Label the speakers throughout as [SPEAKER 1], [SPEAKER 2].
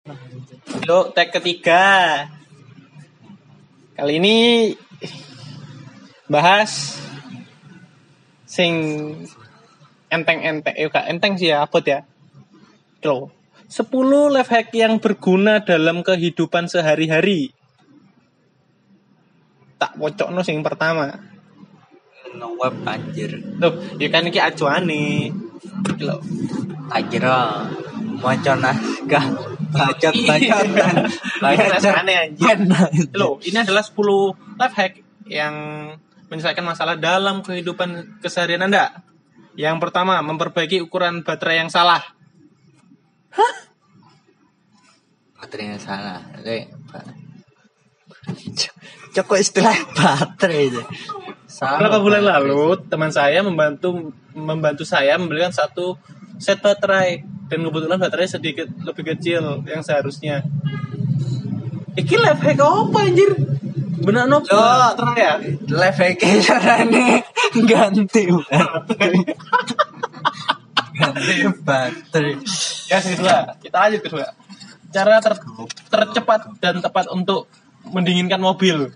[SPEAKER 1] Yuk, tag ketiga. Kali ini bahas sing enteng-enteng, eh gak enteng sih ya, abot ya. Loh, 10 life hack yang berguna dalam kehidupan sehari-hari. Tak pocokno sing pertama.
[SPEAKER 2] No web anjir
[SPEAKER 1] Loh, ya kan iki acuane. Iki lho.
[SPEAKER 2] tak kira maca naskah bacot bacotan
[SPEAKER 1] Ini rasanya anjir.
[SPEAKER 2] anjir
[SPEAKER 1] Loh, ini adalah 10 life hack yang menyelesaikan masalah dalam kehidupan keseharian Anda. Yang pertama, memperbaiki ukuran baterai yang salah.
[SPEAKER 2] baterainya salah oke Pak. Cok, kok istilah baterai itu salah
[SPEAKER 1] Beberapa bulan lalu, teman saya membantu membantu saya membelikan satu set baterai dan kebetulan baterai sedikit lebih kecil yang seharusnya. Iki life hack apa anjir? Benar no
[SPEAKER 2] Loh.
[SPEAKER 1] baterai ya?
[SPEAKER 2] live hack ganti baterai ganti baterai
[SPEAKER 1] Ya, sih. Kita lanjut kedua. Cara ter- tercepat dan tepat untuk mendinginkan mobil.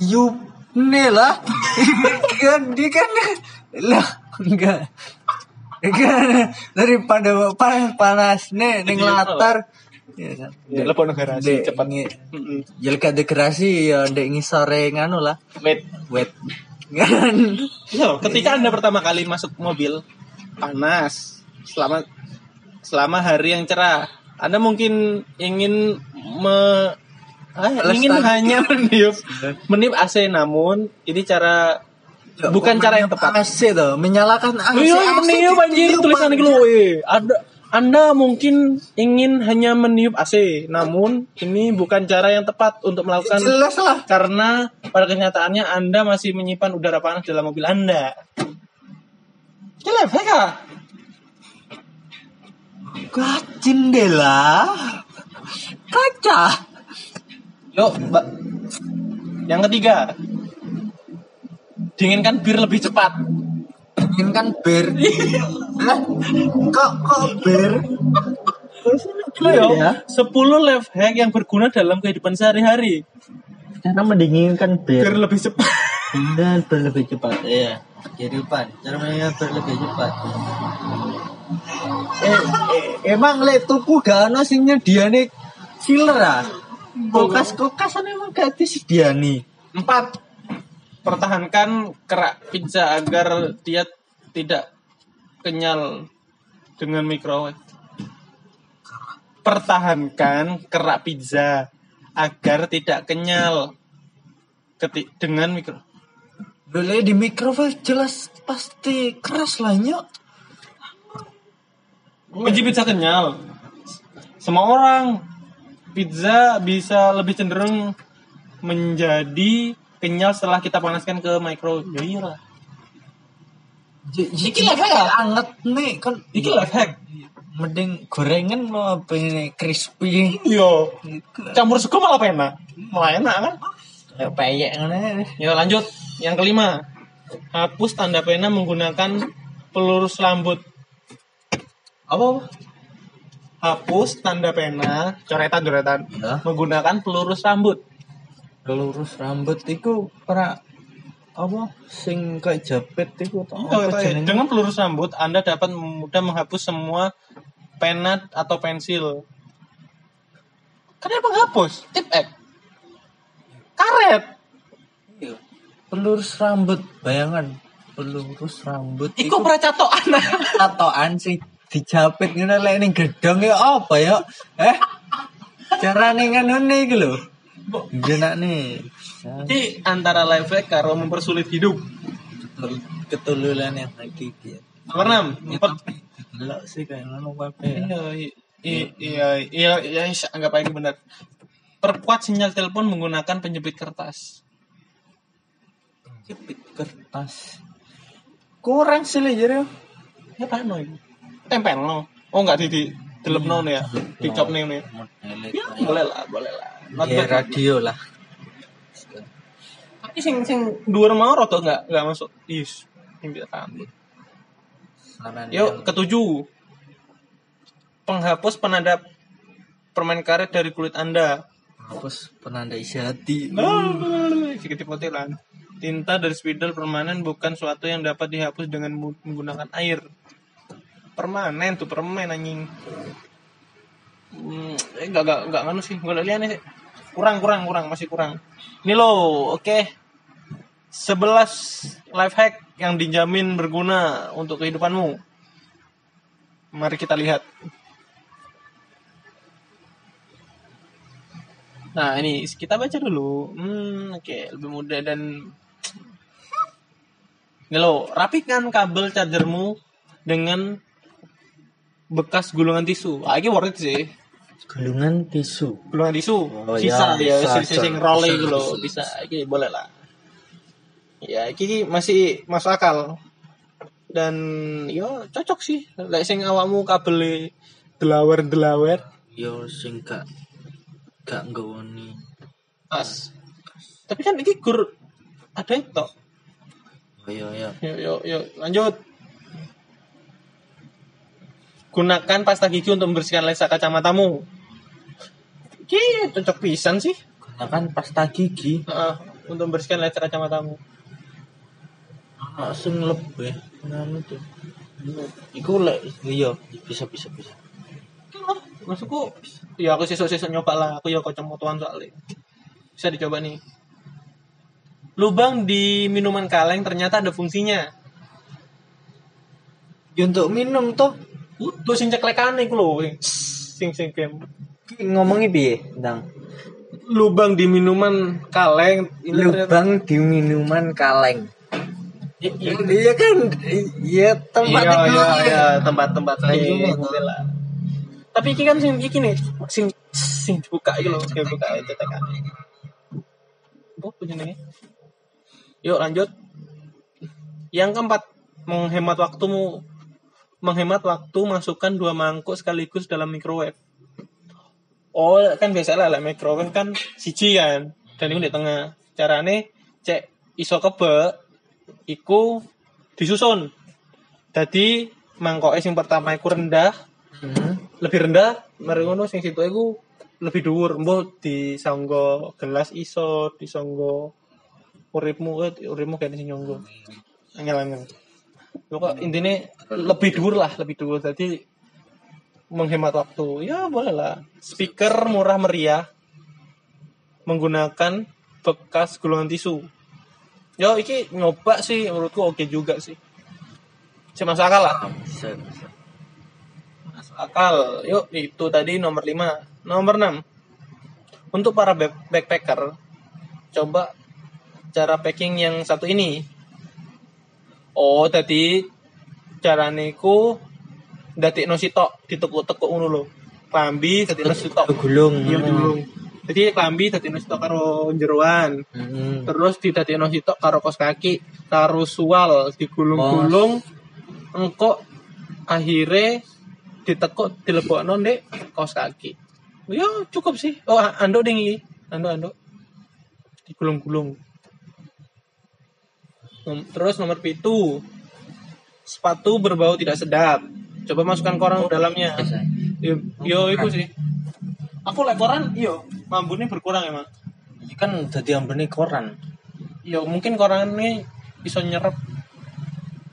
[SPEAKER 2] Yup, nih lah. kan dia kan lah enggak. Kan daripada panas panas nih
[SPEAKER 1] Iya,
[SPEAKER 2] latar. Ya kan.
[SPEAKER 1] Ya, telepon garasi
[SPEAKER 2] Dek,
[SPEAKER 1] cepat. Mm-mm.
[SPEAKER 2] Jelek dekorasi ya ndek ngisore nganu lah.
[SPEAKER 1] Wait.
[SPEAKER 2] Wet. Kan.
[SPEAKER 1] Yo, ketika Anda pertama kali masuk mobil panas selama selama hari yang cerah, Anda mungkin ingin me ah, ingin hanya meniup meniup AC namun ini cara bukan cara yang tepat.
[SPEAKER 2] AC tuh, menyalakan AC.
[SPEAKER 1] Iya, meniup anjir tulisan eh. Ada anda mungkin ingin hanya meniup AC, namun ini bukan cara yang tepat untuk melakukan
[SPEAKER 2] Jelas lah.
[SPEAKER 1] karena pada kenyataannya Anda masih menyimpan udara panas dalam mobil Anda. Jelek, ya?
[SPEAKER 2] Kacin deh lah. Kaca.
[SPEAKER 1] Yuk, Mbak. Yang ketiga, dinginkan bir lebih cepat.
[SPEAKER 2] Ini kan bir. Lah, kok kok bir? Ya.
[SPEAKER 1] 10 life hack yang berguna dalam kehidupan sehari-hari.
[SPEAKER 2] Cara mendinginkan
[SPEAKER 1] Bir
[SPEAKER 2] bir.
[SPEAKER 1] lebih cepat.
[SPEAKER 2] Dan berlebih cepat. Iya. Kehidupan. Cara mendinginkan berlebih cepat. Eh, eh, emang le tuku gak ono sing nyediane chiller ah. Kulkas kulkasan emang gak disediani.
[SPEAKER 1] Empat, pertahankan kerak pizza agar dia tidak kenyal dengan microwave. Pertahankan kerak pizza agar tidak kenyal keti- dengan mikro.
[SPEAKER 2] Dulu di microwave jelas pasti keras lah nyok.
[SPEAKER 1] Kunci pizza kenyal. Semua orang pizza bisa lebih cenderung menjadi kenyal setelah kita panaskan ke microwave. Ya iyalah.
[SPEAKER 2] Iki
[SPEAKER 1] life hack ya?
[SPEAKER 2] anget nih kan.
[SPEAKER 1] Iki life hack.
[SPEAKER 2] Mending gorengan apa ini crispy.
[SPEAKER 1] Yo, campur sego malah enak. Malah enak kan?
[SPEAKER 2] Kayak peyek ngono.
[SPEAKER 1] Ya lanjut. Yang kelima, hapus tanda pena menggunakan pelurus rambut. Apa? Hapus tanda pena, coretan-coretan,
[SPEAKER 2] Ya.
[SPEAKER 1] menggunakan pelurus rambut.
[SPEAKER 2] Lurus rambut iku ora apa sing kayak japet iku to.
[SPEAKER 1] Oh, iya.
[SPEAKER 2] jenenge?
[SPEAKER 1] Dengan pelurus rambut, Anda dapat mudah menghapus semua pena atau pensil. Kenapa menghapus? Tip X. Karet.
[SPEAKER 2] Iya. Pelurus rambut, bayangan pelurus rambut
[SPEAKER 1] Iku pernah catokan.
[SPEAKER 2] tatoan sing dijapit ngene lek ning gedhong ya apa ya? Eh? Carane ngono iki lho. Jenakne.
[SPEAKER 1] Ini antara life hack karo mempersulit hidup.
[SPEAKER 2] Ketululan yang hakiki.
[SPEAKER 1] Nomor enam, empat
[SPEAKER 2] Delok sih kayak ngono kabeh.
[SPEAKER 1] Iya, iya, iya, iya, iya, anggap aja benar. Perkuat sinyal telepon menggunakan penjepit kertas.
[SPEAKER 2] Jepit kertas. Kurang sih le jare.
[SPEAKER 1] Ya apa no itu? Tempel no. Oh enggak di di delep no ya, dicop nih nih. Ya boleh lah, boleh lah. Not
[SPEAKER 2] Ya
[SPEAKER 1] bad.
[SPEAKER 2] radio lah.
[SPEAKER 1] Tapi sing sing dua mau roto enggak enggak masuk. Is, ini rambut.
[SPEAKER 2] Saran
[SPEAKER 1] Yuk ketujuh. penghapus penanda permen karet dari kulit Anda.
[SPEAKER 2] Hapus penanda isi hati.
[SPEAKER 1] Sedikit potelan. Tinta dari spidol permanen bukan suatu yang dapat dihapus dengan menggunakan air. Permanen tuh permen anjing. Hmm, eh, enggak enggak enggak nganu sih, enggak lihat sih. Kurang kurang kurang masih kurang. Ini loh, oke. 11 life hack yang dijamin berguna untuk kehidupanmu. Mari kita lihat. Nah, ini kita baca dulu. Hmm, oke, lebih mudah dan ini loh, rapikan kabel chargermu dengan bekas gulungan tisu. Ah, ini worth it sih.
[SPEAKER 2] Gulungan tisu.
[SPEAKER 1] Gulungan tisu.
[SPEAKER 2] Oh,
[SPEAKER 1] sisa
[SPEAKER 2] ya,
[SPEAKER 1] ya, sisa sing roll
[SPEAKER 2] bisa,
[SPEAKER 1] itu loh,
[SPEAKER 2] bisa.
[SPEAKER 1] Ini boleh lah. Ya, ini masih masuk akal. Dan yo cocok sih. Lek sing awakmu kabel delawer-delawer
[SPEAKER 2] Yo sing gak gak nggawoni.
[SPEAKER 1] pas. Tapi kan ini gur ada itu.
[SPEAKER 2] Oh iya iya.
[SPEAKER 1] Yuk, yuk, yuk, lanjut. Gunakan pasta gigi untuk membersihkan lensa kacamatamu. Ki cocok pisan sih.
[SPEAKER 2] Gunakan pasta gigi
[SPEAKER 1] Heeh, untuk membersihkan lensa kacamatamu.
[SPEAKER 2] langsung lebih. Nganu tuh. Iku lek iya bisa bisa bisa.
[SPEAKER 1] Maksudku, ya aku sesuk-sesuk nyoba lah. Aku ya kacamataan soalnya. Bisa dicoba nih. Lubang di minuman kaleng ternyata ada fungsinya.
[SPEAKER 2] Ya untuk minum tuh
[SPEAKER 1] Tuh sing ceklekane iku lho. Sing sing game.
[SPEAKER 2] ngomongi piye, Ndang?
[SPEAKER 1] Lubang di minuman kaleng ini ternyata
[SPEAKER 2] Lubang di minuman kaleng.
[SPEAKER 1] I- i-
[SPEAKER 2] Iya kan, iya tempat
[SPEAKER 1] iya iya iya tempat-tempat
[SPEAKER 2] Iya.
[SPEAKER 1] lain lah tapi iki kan sing iki nih sing sing dibuka iki lho sing dibuka itu tekan oh jenenge yuk lanjut yang keempat menghemat waktumu menghemat waktu masukkan dua mangkuk sekaligus dalam microwave. Oh kan biasa lah microwave kan siji kan dan ini di tengah. Carane cek iso kebe iku disusun. Jadi mangkoknya sing pertama iku rendah
[SPEAKER 2] Hmm.
[SPEAKER 1] lebih rendah mari sing situ iku lebih dhuwur. Mbok disangga gelas iso disangga uripmu eh, uripmu kan sing nyonggo angel angel pokok intinya lebih dhuwur lah lebih dhuwur jadi menghemat waktu ya boleh lah speaker murah meriah menggunakan bekas gulungan tisu yo iki nyoba sih menurutku oke juga sih masuk akal lah
[SPEAKER 2] Bisa, bisa.
[SPEAKER 1] Masuk akal. Yuk, itu tadi nomor 5. Nomor 6. Untuk para back- backpacker, coba cara packing yang satu ini. Oh, tadi cara niku dati no sitok ditekuk-tekuk ngono lho. Klambi dadi no sitok.
[SPEAKER 2] Gulung.
[SPEAKER 1] Iya dulu. Jadi klambi dadi sitok karo jeroan.
[SPEAKER 2] Hmm.
[SPEAKER 1] Terus didadekno sitok karo kos kaki, karo sual digulung-gulung engko akhirnya ditekuk dilebokno ndek kaos kaki. Ya cukup sih. Oh ando ding iki. Ando ando. Digulung-gulung. Terus nomor pitu sepatu berbau tidak sedap. Coba masukkan koran ke dalamnya. Yo, yo itu sih. Aku lek koran, yo mambune berkurang emang.
[SPEAKER 2] Ini kan dadi ambene koran.
[SPEAKER 1] Yo mungkin koran ini bisa nyerap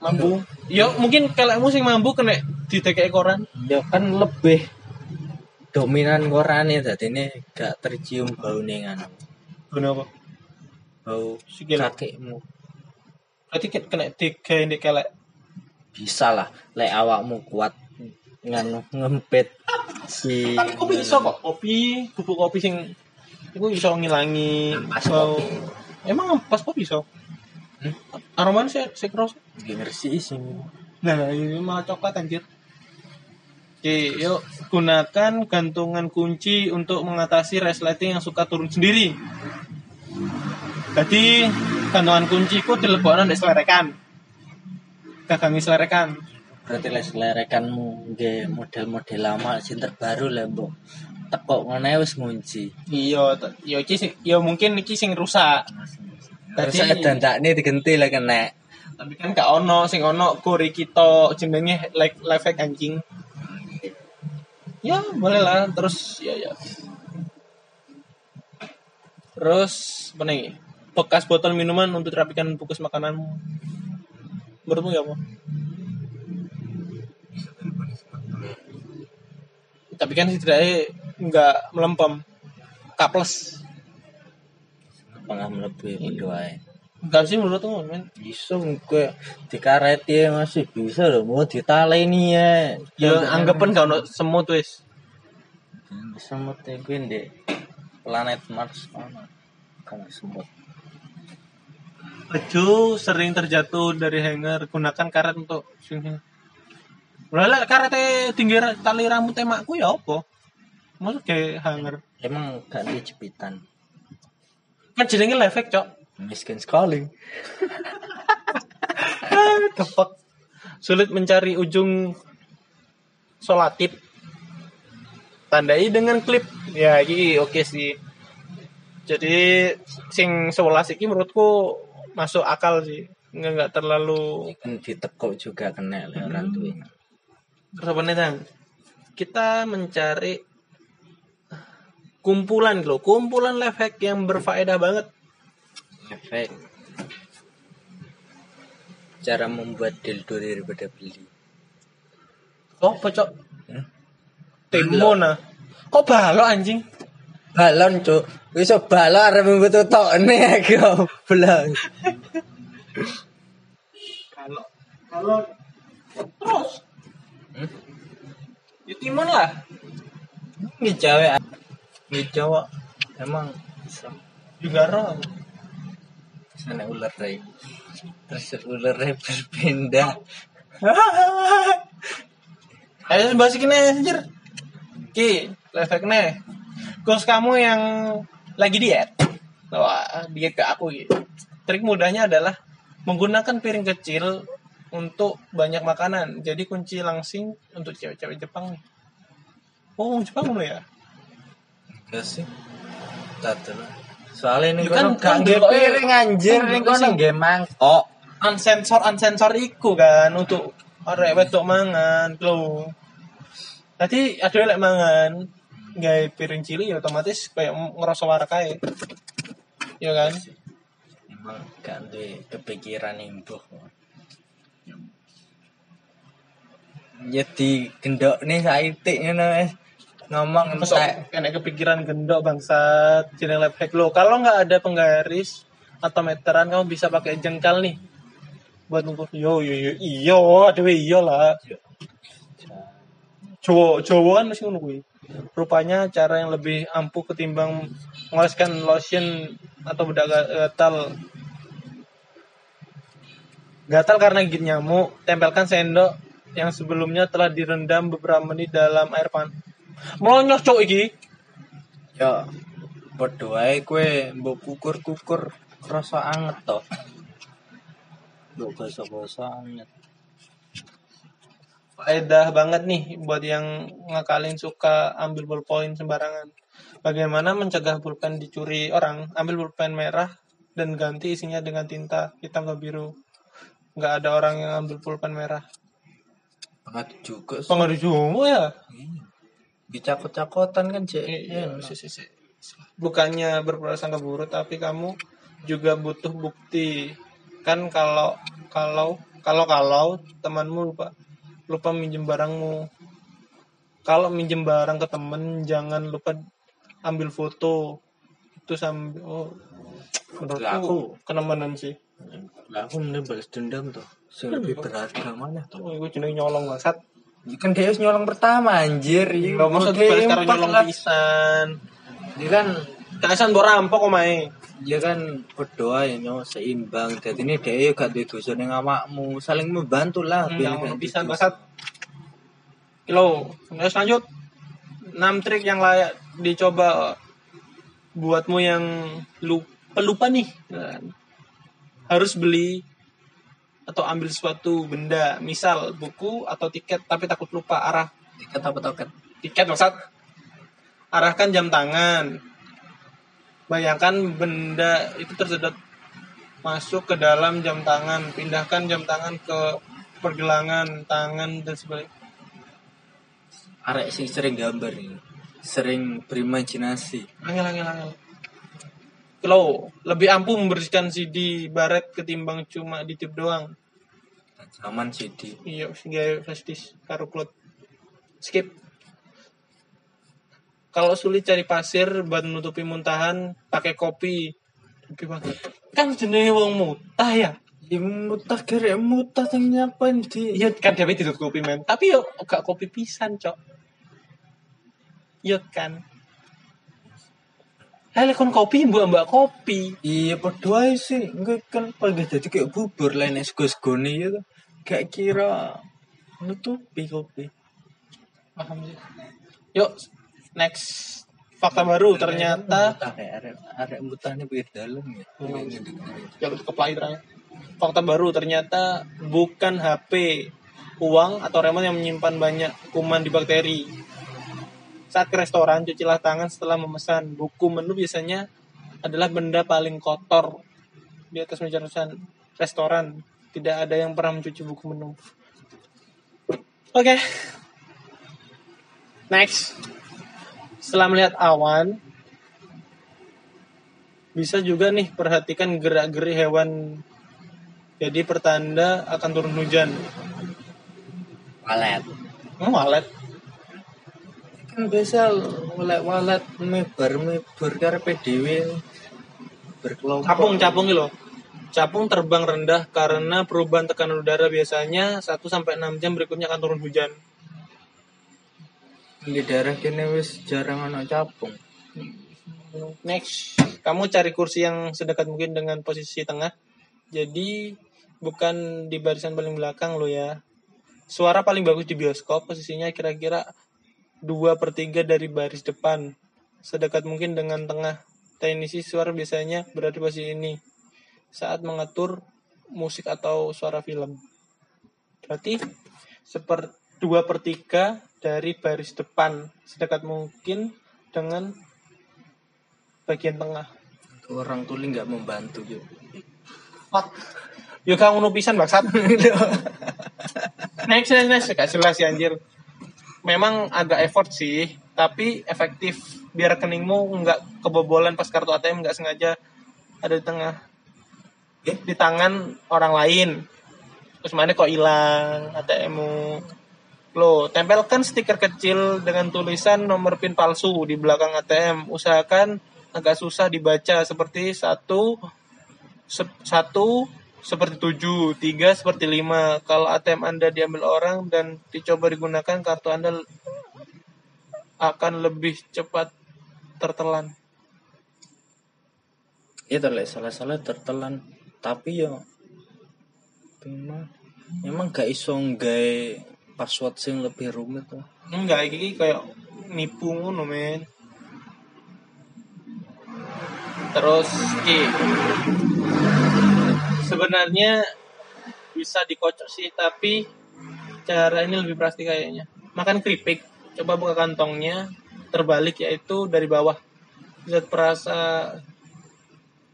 [SPEAKER 1] mambu. Yo mungkin kelekmu sing mambu kena didekek koran.
[SPEAKER 2] Ya kan lebih dominan korane dadi ini gak tercium bau nengan.
[SPEAKER 1] Kenapa?
[SPEAKER 2] Bau
[SPEAKER 1] Sikil. Berarti ke- kena digawe ndek kelek.
[SPEAKER 2] Bisa lah, lek awakmu kuat nganu ngempet si
[SPEAKER 1] Tapi kopi iso kok. Kopi, bubuk kopi sing iku iso ngilangi
[SPEAKER 2] Ampas
[SPEAKER 1] bau.
[SPEAKER 2] kopi.
[SPEAKER 1] Emang ampas kopi iso?
[SPEAKER 2] Hmm?
[SPEAKER 1] Aromanya sih sih keros.
[SPEAKER 2] ngersi sing
[SPEAKER 1] Nah, ini malah coklat anjir. Oke, yuk gunakan gantungan kunci untuk mengatasi resleting yang suka turun sendiri. Jadi gantungan kunciku dilebokno ndek selerekan. Gagangi selerekan.
[SPEAKER 2] berarti les lerekanmu nge model-model lama sing terbaru lah mbok tekok ngene wis ngunci
[SPEAKER 1] Iya, t- iya iki sing ya mungkin iki sing rusak. Tadi-
[SPEAKER 2] dandakne digenti lah kena
[SPEAKER 1] Tapi kan gak ono sing ono gori kita jenenge like hack anjing. ya boleh lah terus ya ya terus apa nih bekas botol minuman untuk rapikan bungkus makananmu. Menurutmu ya apa tapi kan setidaknya nggak melempem. Kaples
[SPEAKER 2] Pengah melebihi berdoa.
[SPEAKER 1] enggak sih menurutmu men.
[SPEAKER 2] Bisa gue dikareti ya masih bisa loh mau ditaleni ya.
[SPEAKER 1] ya anggapan gak ono semut wis.
[SPEAKER 2] Semut ya gue di planet Mars mana kan semut.
[SPEAKER 1] Ojo sering terjatuh dari hanger gunakan karet untuk sini Lah karet tinggi tali rambut emakku ya apa? Maksud kayak hanger.
[SPEAKER 2] Emang ganti jepitan.
[SPEAKER 1] Kan jenenge lefek, Cok.
[SPEAKER 2] Miskin sekali.
[SPEAKER 1] Tepak. Sulit mencari ujung solatip. Tandai dengan klip. Ya, iki oke sih. Jadi sing 11 iki menurutku masuk akal sih. Nggak, nggak terlalu
[SPEAKER 2] Kan ditekuk juga kena oleh orang tuanya.
[SPEAKER 1] Terus nih? Kita mencari kumpulan loh, kumpulan life hack yang berfaedah banget.
[SPEAKER 2] Efek. Cara membuat dildo daripada beli.
[SPEAKER 1] Oh, pocok.
[SPEAKER 2] Hmm?
[SPEAKER 1] Timona. Kok balok anjing?
[SPEAKER 2] Balon cuk. Wis balon arep mbutuh tokne aku. Belum.
[SPEAKER 1] Kalau kalau terus.
[SPEAKER 2] Hmm?
[SPEAKER 1] Ya timon lah.
[SPEAKER 2] Ini cewek. Ini cowok. Emang bisa.
[SPEAKER 1] Juga roh.
[SPEAKER 2] Sana ular deh. Terus ularnya berpindah.
[SPEAKER 1] Ayo bahas ini anjir. Ki, life hack nih. Goals kamu yang lagi diet. Wah, diet ke aku gitu. Trik mudahnya adalah menggunakan piring kecil untuk banyak makanan. Jadi kunci langsing untuk cewek-cewek Jepang nih. Oh, Jepang lo ya?
[SPEAKER 2] Enggak sih. Tatu lah. Soalnya ini
[SPEAKER 1] kan-
[SPEAKER 2] kan piring anjir.
[SPEAKER 1] kan
[SPEAKER 2] Ini kono
[SPEAKER 1] sih.
[SPEAKER 2] nge mangkok.
[SPEAKER 1] Unsensor, unsensor iku kan untuk arek wedok mangan lo. Tadi ada lek mangan gawe piring cilik ya otomatis kayak ngerasa warkai. Ya kan?
[SPEAKER 2] Gak duwe kepikiran imbuh. Ya di gendok nih saitik ngono wis. Ngomong entek.
[SPEAKER 1] kena kepikiran gendok bangsat jeneng hack lo. Kalau nggak ada penggaris atau meteran kamu bisa pakai jengkal nih buat ngukur. Yo yo yo iyo ada iyo lah. Jowo Jowo kan masih ngono kuwi. Rupanya cara yang lebih ampuh ketimbang mengoleskan lotion atau bedak gatal. Gatal karena gigit nyamuk, tempelkan sendok yang sebelumnya telah direndam beberapa menit dalam air panas. Melonyoh cok iki.
[SPEAKER 2] Ya padha wae kowe mbok kukur-kukur rasa anget to. Mbok basa-basa anget.
[SPEAKER 1] Faedah banget nih buat yang ngakalin suka ambil pulpen sembarangan. Bagaimana mencegah pulpen dicuri orang? Ambil pulpen merah dan ganti isinya dengan tinta hitam atau biru. Nggak ada orang yang ambil pulpen merah.
[SPEAKER 2] Banget juga sih.
[SPEAKER 1] Pengaruh juga ya.
[SPEAKER 2] Dicakot-cakotan kan cek.
[SPEAKER 1] Iya, si, si, si. Bukannya berprasangka buruk, tapi kamu juga butuh bukti. Kan kalau kalau kalau kalau temanmu lupa lupa minjem barangmu. Kalau minjem barang ke temen, jangan lupa ambil foto. Itu sambil oh, menurutku
[SPEAKER 2] aku
[SPEAKER 1] kenemanan sih.
[SPEAKER 2] Lah aku mending balas dendam tuh. Sing lebih berharga mana tuh?
[SPEAKER 1] Oh, gue jeneng nyolong banget.
[SPEAKER 2] Kan dia nyolong pertama anjir.
[SPEAKER 1] Gak maksud
[SPEAKER 2] Oke,
[SPEAKER 1] balas karo
[SPEAKER 2] empat
[SPEAKER 1] nyolong pisan.
[SPEAKER 2] Dia kan
[SPEAKER 1] Kaisan mbok rampok omae.
[SPEAKER 2] dia kan berdoa ya nyo seimbang. Jadi ini dia gak duwe dosa ning awakmu, saling membantu lah. biar
[SPEAKER 1] Yang
[SPEAKER 2] gak
[SPEAKER 1] pisan
[SPEAKER 2] dosa.
[SPEAKER 1] basat. Kilo, terus lanjut. 6 trik yang layak dicoba buatmu yang lu pelupa nih. Kan. Harus beli atau ambil suatu benda, misal buku atau tiket tapi takut lupa arah
[SPEAKER 2] Tiket apa toket?
[SPEAKER 1] tiket maksud arahkan jam tangan bayangkan benda itu tersedot masuk ke dalam jam tangan pindahkan jam tangan ke pergelangan tangan dan sebagainya
[SPEAKER 2] arek sing sering gambar ini sering berimajinasi
[SPEAKER 1] Angel angel angel. Kalau lebih ampuh membersihkan CD baret ketimbang cuma ditip doang.
[SPEAKER 2] zaman CD
[SPEAKER 1] Iya, gawe flash disk karo cloud. Skip. Kalau sulit cari pasir buat menutupi muntahan, pakai kopi. Kopi banget. Kan jenenge wong mutah ya.
[SPEAKER 2] ya mutah kere mutah yang nyapain di
[SPEAKER 1] Iya kan dia ditutup kopi men. Tapi yo gak kopi pisan, Cok. Iya kan. Lah kon kopi mbak mbak kopi.
[SPEAKER 2] iya padha ae sih enggak kan paling jadi kayak bubur lain sego-segone ya kan kayak kira nutupi kopi
[SPEAKER 1] Paham sih. Yuk, next fakta baru ternyata
[SPEAKER 2] arek mutahnya pinggir dalam ya
[SPEAKER 1] yang kepala terakhir. Fakta baru ternyata bukan HP, uang atau remote yang menyimpan banyak kuman di bakteri. Saat ke restoran, cucilah tangan setelah memesan. Buku menu biasanya adalah benda paling kotor di atas meja restoran. restoran. Tidak ada yang pernah mencuci buku menu. Oke. Next. Setelah melihat awan, bisa juga nih perhatikan gerak-gerik hewan. Jadi pertanda akan turun hujan.
[SPEAKER 2] walet
[SPEAKER 1] Hmm, walet.
[SPEAKER 2] kan biasa walet walet mebar mebar karepe dhewe berkelompok
[SPEAKER 1] Capung, capung gitu loh. Capung terbang rendah karena perubahan tekanan udara biasanya 1 sampai 6 jam berikutnya akan turun hujan.
[SPEAKER 2] Di daerah kene wis jarang ana capung
[SPEAKER 1] Next, kamu cari kursi yang sedekat mungkin dengan posisi tengah. Jadi bukan di barisan paling belakang lo ya. Suara paling bagus di bioskop posisinya kira-kira 2 per 3 dari baris depan. Sedekat mungkin dengan tengah. Teknisi suara biasanya berada di posisi ini saat mengatur musik atau suara film. Berarti seper 2 per 3 dari baris depan sedekat mungkin dengan bagian tengah.
[SPEAKER 2] orang tuli nggak membantu yuk
[SPEAKER 1] Fuck. Yo kamu ngono pisan bangsat. next next next gak jelas ya anjir. Memang agak effort sih, tapi efektif biar rekeningmu nggak kebobolan pas kartu ATM nggak sengaja ada di tengah eh, di tangan orang lain. Terus mana kok hilang ATMmu? Lo tempelkan stiker kecil dengan tulisan nomor PIN palsu di belakang ATM. Usahakan agak susah dibaca seperti satu se- satu seperti tujuh, tiga seperti lima. Kalau ATM Anda diambil orang dan dicoba digunakan, kartu Anda akan lebih cepat tertelan.
[SPEAKER 2] ya terlihat salah-salah tertelan tapi ya memang memang gak iso nggae password sing lebih rumit tuh
[SPEAKER 1] Enggak, ini kayak nipu ngono men. Terus ki sebenarnya bisa dikocok sih, tapi cara ini lebih pasti kayaknya. Makan keripik, coba buka kantongnya, terbalik yaitu dari bawah. Lihat perasa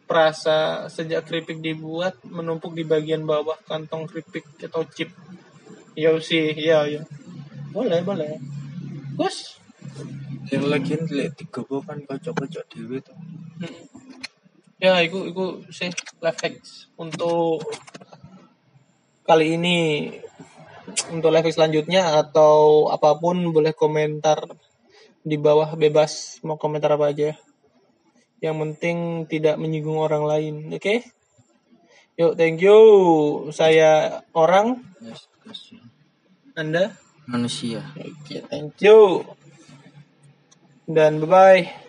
[SPEAKER 1] perasa sejak keripik dibuat menumpuk di bagian bawah kantong keripik atau chip. Ya sih, ya ya. Boleh, boleh. Gus.
[SPEAKER 2] yang lagi lihat tiga kan kocok-kocok dewe tuh
[SPEAKER 1] Hmm. Ya, itu itu sih life hacks untuk kali ini untuk live selanjutnya atau apa pun boleh komentar di bawah bebas mau komentar apa aja. Yang penting tidak menyinggung orang lain, oke? Yuk, thank you. Saya orang,
[SPEAKER 2] yes.
[SPEAKER 1] Anda.
[SPEAKER 2] manusia
[SPEAKER 1] Oke, thank you. Dan bye-bye.